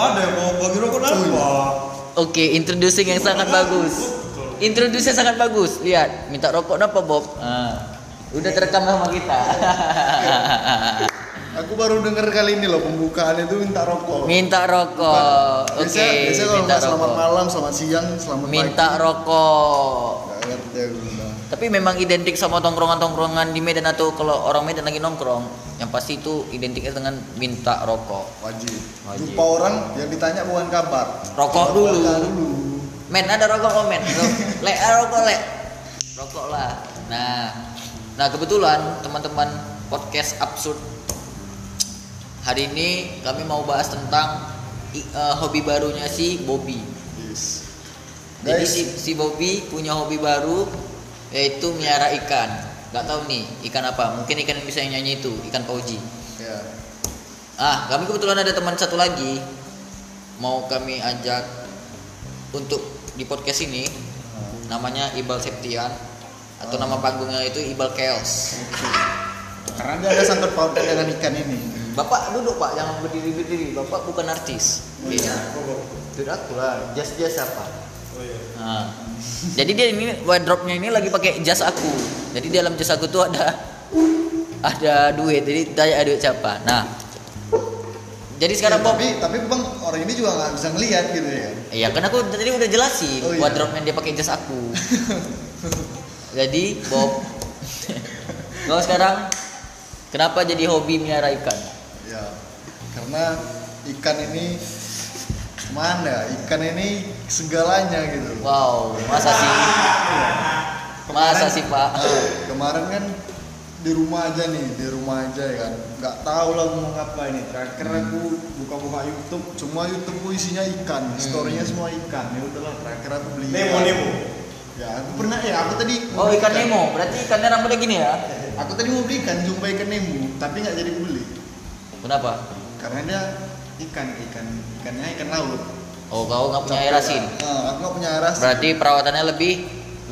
ada yang mau bagi rokok apa? Oke, introducing yang sangat bagus. Introduce sangat bagus. Lihat, minta rokok apa Bob? Ah, udah terekam sama kita. Aku baru dengar kali ini loh pembukaan itu minta rokok. minta rokok. Oke, Biasa, biasa kalau minta selamat rokok. malam, selamat siang, selamat Minta pagi. rokok. Ngerti aku. Tapi memang identik sama tongkrongan-tongkrongan di Medan atau kalau orang Medan lagi nongkrong, yang pasti itu identiknya dengan minta rokok. Wajib. Wajib. Jumpa orang yang ditanya bukan kabar. Rokok dulu. Dulu. Men ada rokok kok men? Ada rokok lek. Rokok lah. Nah, nah kebetulan teman-teman podcast absurd hari ini kami mau bahas tentang eh, hobi barunya si Bobby. Yes. Jadi si, si Bobby punya hobi baru yaitu miara ikan. Gak tahu nih ikan apa? Mungkin ikan yang bisa nyanyi itu ikan pauji. Ya. Ah, kami kebetulan ada teman satu lagi mau kami ajak untuk di podcast ini namanya Ibal Septian atau nama panggungnya itu Ibal Chaos. Karena dia ada sangkut pautnya dengan ikan ini. Bapak duduk Pak, jangan berdiri berdiri. Bapak bukan artis. Iya. Tidak aku lah. Jas jas apa? Oh iya. Nah, jadi dia ini wardrobe-nya ini lagi pakai jas aku. Jadi di dalam jas aku tuh ada ada duit. Jadi tanya ada duit siapa. Nah, jadi sekarang Ya, Bob, tapi tapi bang orang ini juga nggak bisa ngelihat gitu ya. Iya, kan aku tadi udah jelasin Oh, iya. wardrobe yang dia pakai jas aku. jadi Bob, kalau sekarang kenapa jadi hobi miara ikan? Ya. Karena ikan ini mana? Ikan ini segalanya gitu. Wow, masa sih? Masa sih Pak? Nah, kemarin kan di rumah aja nih, di rumah aja ya kan. Nggak tahu lah mau ngapain nih. Terakhir aku buka-buka YouTube, cuma YouTubeku isinya ikan, Hmm. storynya semua ikan. Ya udahlah, terakhir aku beli. Nemo ikan. Nemo. Ya, aku pernah ya, aku tadi Oh ikan Nemo, berarti ikannya rambutnya gini ya? Aku tadi mau beli ikan, jumpa ikan Nemo, tapi nggak jadi beli. Kenapa? Karena dia ikan, ikan, ikannya ikan laut. Oh kau nggak punya air asin? Nah, aku nggak punya air asin. Berarti perawatannya lebih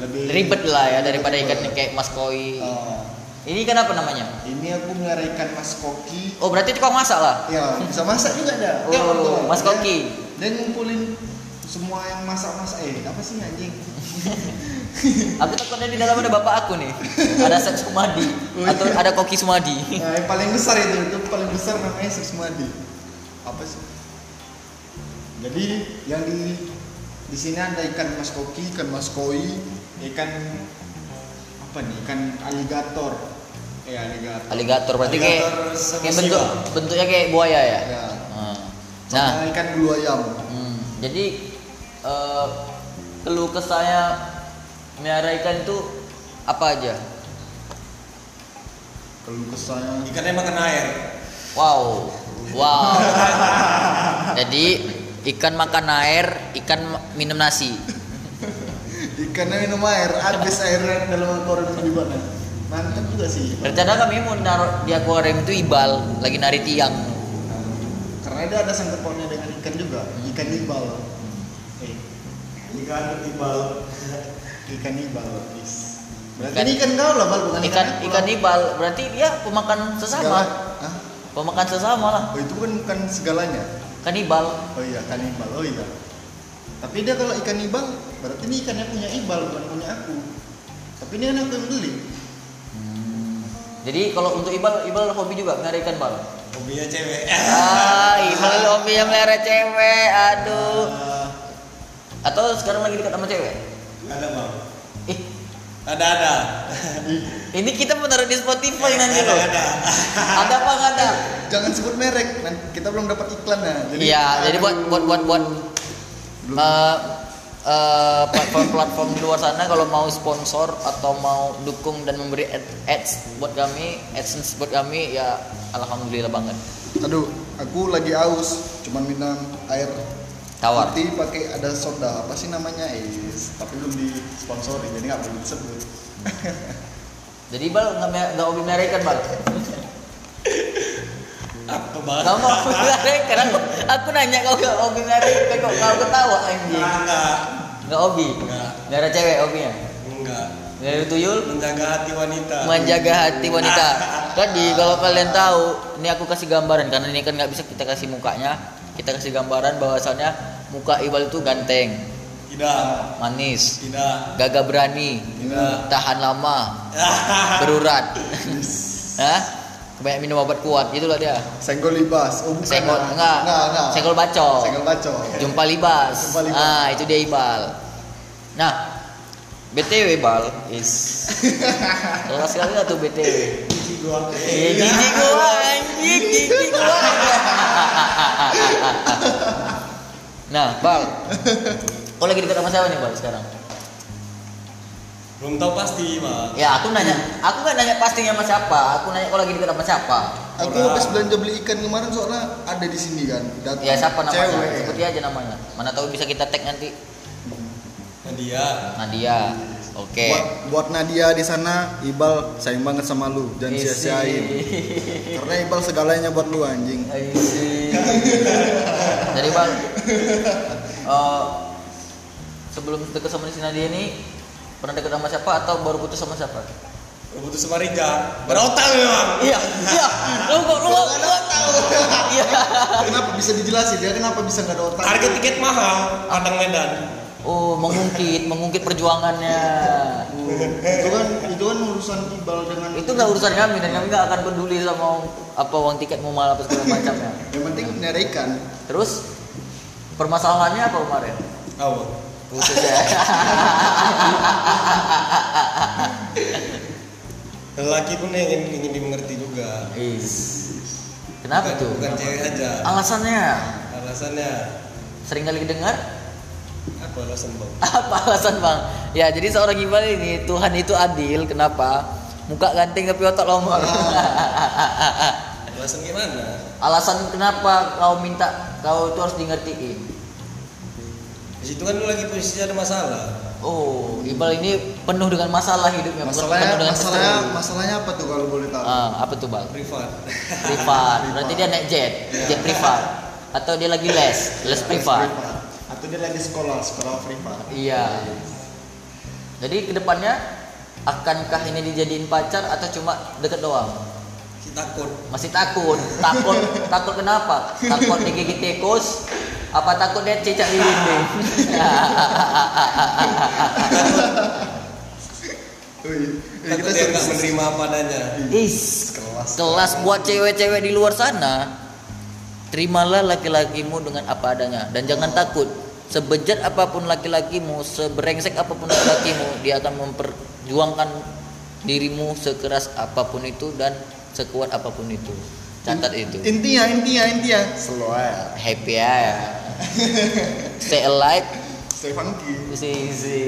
lebih ribet lah ya daripada ikan kayak mas koi. Ah, Ini ikan apa namanya? ini aku melihara ikan mas koki. Oh berarti tukang masak lah? Ya, bisa masak juga ada. Oh, Mas Koki. Dia ngumpulin semua yang masak-masak. Eh, apa sih anjing? Aku takutnya di dalam ada bapak aku nih. Ada Sek Sumadi Oh, atau iya. ada Koki Sumadi. Nah, yang paling besar itu, itu paling besar namanya Susmadi. Apa sih? Jadi yang di di sini ada ikan mas koki, ikan mas koi, ikan apa nih? Ikan aligator. Eh, aligator. Aligator berarti kayak, Alligator sama kayak bentuk bentuknya kayak buaya ya. Ya. Nah, Sama ikan bulu ayam. hmm, jadi eh, keluh kesahnya miara ikan itu apa aja? Kalau kesanya Ikannya makan air. Wow, wow. jadi ikan makan air, ikan minum nasi. ikannya minum air, habis airnya dalam akuarium itu gimana? Mantap juga sih. Rencana kami mau naruh di akuarium itu ibal, lagi nari tiang. Karena dia ada sangkut pautnya dengan ikan juga, ikan ibal. Ikan ibal. ikan ibal. Is. Berarti Ikan- ini ikan kau lah, bal bukan Ikan ikan lah. ibal berarti dia pemakan sesama. Hah? Pemakan sesama lah. Oh itu kan bukan segalanya. Kanibal. Oh iya, kanibal. Oh iya. Tapi dia kalau ikan ibal, berarti ini ikannya punya ibal bukan punya aku. Tapi ini kan aku yang beli. Jadi kalau untuk ibal, ibal hobi juga melihara ikan bal. Hobinya cewek. Ah, ibal hobi yang melihara cewek. Aduh. Ah, Atau sekarang lagi dekat sama cewek? Ada bang. Ih, Ada ada. ini kita menaruh di Spotify nanti Ada loh. ada. Ada apa nggak ada? jangan sebut merek, nanti kita belum dapat iklan nah. Iya, jadi buat buat buat buat Belum. eh, eh, platform-platform di luar sana kalau mau sponsor atau mau dukung dan memberi ad- ads buat kami, AdSense buat kami ya alhamdulillah banget. Aduh, aku lagi aus, cuman minum air Tawar. putih pakai ada soda apa sih namanya is tapi belum disponsori jadi nggak boleh disebut Jadi bal nggak nggak hobi melihara ikan bal. Apa bang? Nggak mau ikan. Aku, aku nanya kau nggak hobi melihara ikan kok kau ketawa anjing. Enggak. Nggak hobi. Nggak. Melihara cewek hobinya. Enggak. Melihara tuyul. Menjaga hati wanita. menjaga hati wanita. Tadi kalau kalian tahu, ini aku kasih gambaran karena ini kan nggak bisa kita kasih mukanya. kita kasih gambaran bahwasannya muka Ibal itu ganteng, Tidak. manis, Tidak. gagah berani, Tidak. tahan lama, berurat. Hah? Kebanyakan minum obat kuat, itulah dia. Senggol libas. Oh, bukan. Senggol enggak, Enggak, enggak. senggol bacok. Senggol baco. Jumpa libas. Jumpa libas. Ah, itu dia Ibal. Nah, BTW Ibal is kelas sekali lah tuh BTW. Gigi gua. Eh, gigi gua anjing, gigi gua. Nah, Bal. Kau lagi dekat sama siapa nih, Bal, sekarang? Belum tahu pasti, Pak. Ya, aku nanya, aku nggak nanya pastinya sama siapa. Aku nanya kau lagi dekat sama siapa. Aku Orang. habis belanja beli ikan kemarin soalnya ada di sini kan. Datang Ya, siapa namanya? Cewek. Sebuti aja namanya. Mana tahu bisa kita tag nanti. Nadia. Nadia. Oke. Buat, buat Nadia di sana, Ibal sayang banget sama lu, jangan sia-siain. Karena Ibal segalanya buat lu anjing. Jadi bang, eh, sebelum deket sama si Nadia ini pernah deket sama siapa atau baru putus sama siapa? Putus sama Rika. Berotak memang. Iya, iya. Lu kok lu lu tahu? Iya. Kenapa bisa dijelasin dia kenapa bisa nggak ada otak? Harga tiket mahal. Padang Medan. Oh, mengungkit, mengungkit perjuangannya. itu kan itu kan urusan Ibal dengan Itu nggak urusan kami dan kami nggak akan peduli sama apa uang tiket mau mahal apa segala macamnya. Yang penting nyari ikan. Terus permasalahannya apa kemarin? Apa? Putus ya. Lelaki pun ingin ingin dimengerti juga. Is. Kenapa Bukan- tuh? Bukan cewek aja. Alasannya Alasannya sering kali dengar apa alasan bang? apa alasan bang? Ya jadi seorang ibadah ini Tuhan itu adil. Kenapa? Muka ganteng tapi otak longor. Alasan gimana? alasan kenapa kau minta kau itu harus di ngertiin? Di situ kan lu lagi posisi ada masalah. Oh, Iqbal ini penuh dengan masalah hidupnya, Masalahnya penuh dengan masalahnya masalahnya apa tuh kalau boleh tahu? Ah, apa tuh bang? Privat. Privat. Berarti dia naik jet, jet privat. Atau dia lagi les, les privat. Atau dia lagi sekolah, sekolah privat. Iya. Jadi ke depannya akankah ini dijadiin pacar atau cuma deket doang? Si takut. Masih takut, takut, takut kenapa? Takut digigit tikus? Apa takut dia cicak di dinding? Dia nggak menerima apa adanya. Is, kelas. kelas buat cewek-cewek di luar sana. Terimalah laki-lakimu dengan apa adanya dan jangan takut. Sebejat apa pun laki-lakimu, seberengsek apa pun laki-lakimu, dia akan memperjuangkan dirimu sekeras apa pun itu dan sekuat apa pun itu. Catat itu. Intinya, intinya, intinya. Slow aja. Happy ya. Stay alive. Stay funky. Si, si.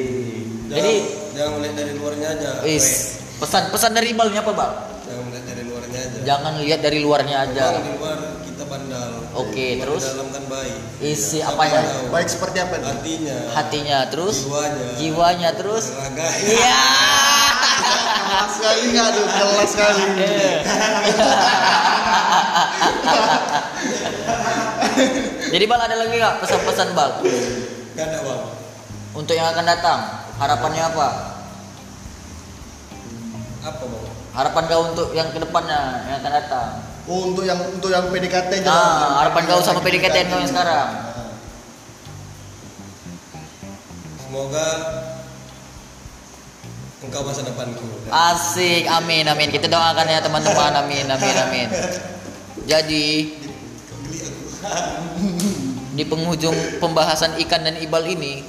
Jangan, Jadi, jangan melihat dari luarnya aja. is pesan-pesan dari Ibalnya apa, Bang? Weh. Jangan melihat dari luarnya aja. Jangan lihat dari luarnya aja. Oke, Cuma terus? Di dalam kan baik. Isi apanya? tahu. Baik seperti apa nih? Hatinya. hatinya terus Jiwanya. jiwanya terus Raga. iya Kelas sekali nggak tuh, kelas sekali. jadi bal ada lagi nggak pesan-pesan bal Gak ada bang. untuk yang akan datang harapannya apa Apa bang? harapan kau untuk yang ke depannya yang akan datang Oh, untuk yang untuk yang PDKT nah harapan kau sama PDKT kau yang sekarang? Semoga engkau masa depanku. asik amin amin. Kita doakan ya teman-teman. Amin amin amin. Jadi di penghujung pembahasan ikan dan ibal ini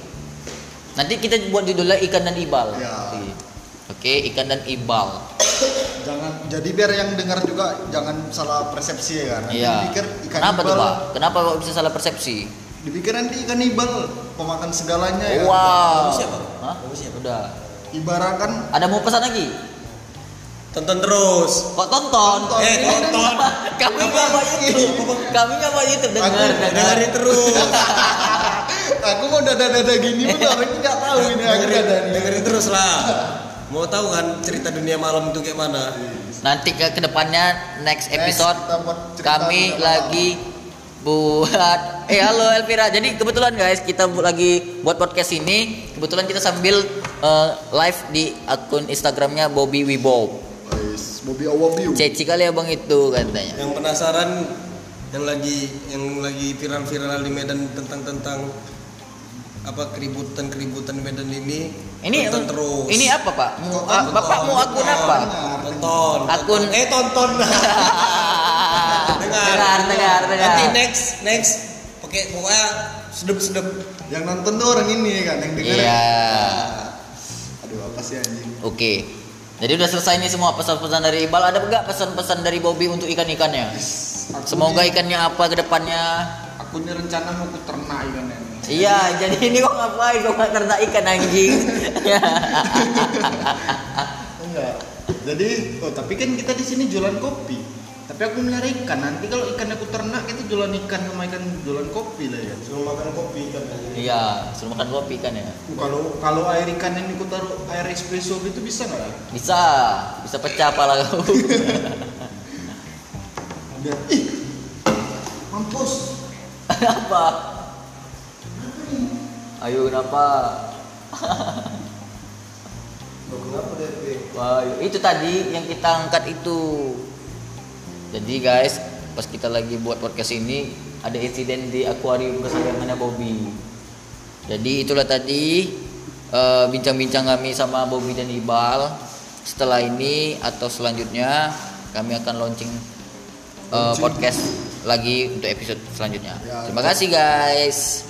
nanti kita buat judulnya ikan dan ibal. Ya. oke ikan dan ibal Jangan jadi biar yang dengar juga jangan salah persepsi ya kan. Iya Dipikir ikan kenapa tuh pak kenapa kok bisa salah persepsi Dipikir nanti ikan ibal pemakan segalanya ya. kan? wow Bagus ya? Hah? Bagus ya, udah Ibarat kan ada mau pesan lagi Tonton terus. kok tonton Tonton. Eh, tonton. kami nggak mau YouTube kami nggak mau YouTube dengar Aku- dengar Dengerin terus. aku mau dada-dada gini pun orang nggak tahu ini dada nih. dengerin terus lah. Mau tahu kan cerita dunia malam itu kayak mana? nanti ke ke depannya next episode cerita kami lagi buat eh halo Elvira. Jadi kebetulan guys kita lagi buat podcast ini. Kebetulan kita sambil eh, live di akun Instagramnya Bobby Wibow Bobby Awabiu. ceci kali abang itu katanya. Yang penasaran yang lagi yang lagi viral-viral di Medan tentang tentang apa keributan keributan Medan ini Ini tonton terus ini apa pak? Mu, Tonton, ah, bapak mau akun apa? tonton Akun tonton. eh tonton dengar dengar dengar dengar. nanti next next pakai pokoknya sedep sedep yang nonton tuh orang ini kan yang dengar Iya. aduh apa sih anjing Oke. Jadi udah selesai nih semua pesan-pesan dari Iqbal. Ada enggak pesan-pesan dari Bobby untuk ikan-ikannya? Aku Semoga ikannya apa ke depannya? Aku ini rencana mau ke ternak ikan ini. Iya, jadi ini kok ngapain? Kok nggak ternak ikan anjing? enggak. Jadi oh tapi kan kita di sini jualan kopi. Tapi aku melihara ikan. Nanti kalau ikan aku ternak kita jualan ikan sama ikan jualan kopi lah ya. Suruh makan kopi kan Iya, suruh makan kopi kan ya. kalau kalau air ikan ini aku taruh air espresso gitu bisa nggak? Ya? Bisa, bisa pecah pala kau. Ih! Mampus Apa? Ayo kenapa? Kenapa Wah, itu tadi yang kita angkat itu. Jadi guys, pas kita lagi buat podcast ini ada insiden di akuarium kesayangannya Bobby. Jadi itulah tadi eh, bincang-bincang kami sama Bobby dan Ibal. Setelah ini atau selanjutnya kami akan launching eh, podcast lagi untuk episode selanjutnya. Ya, Terima kasih guys.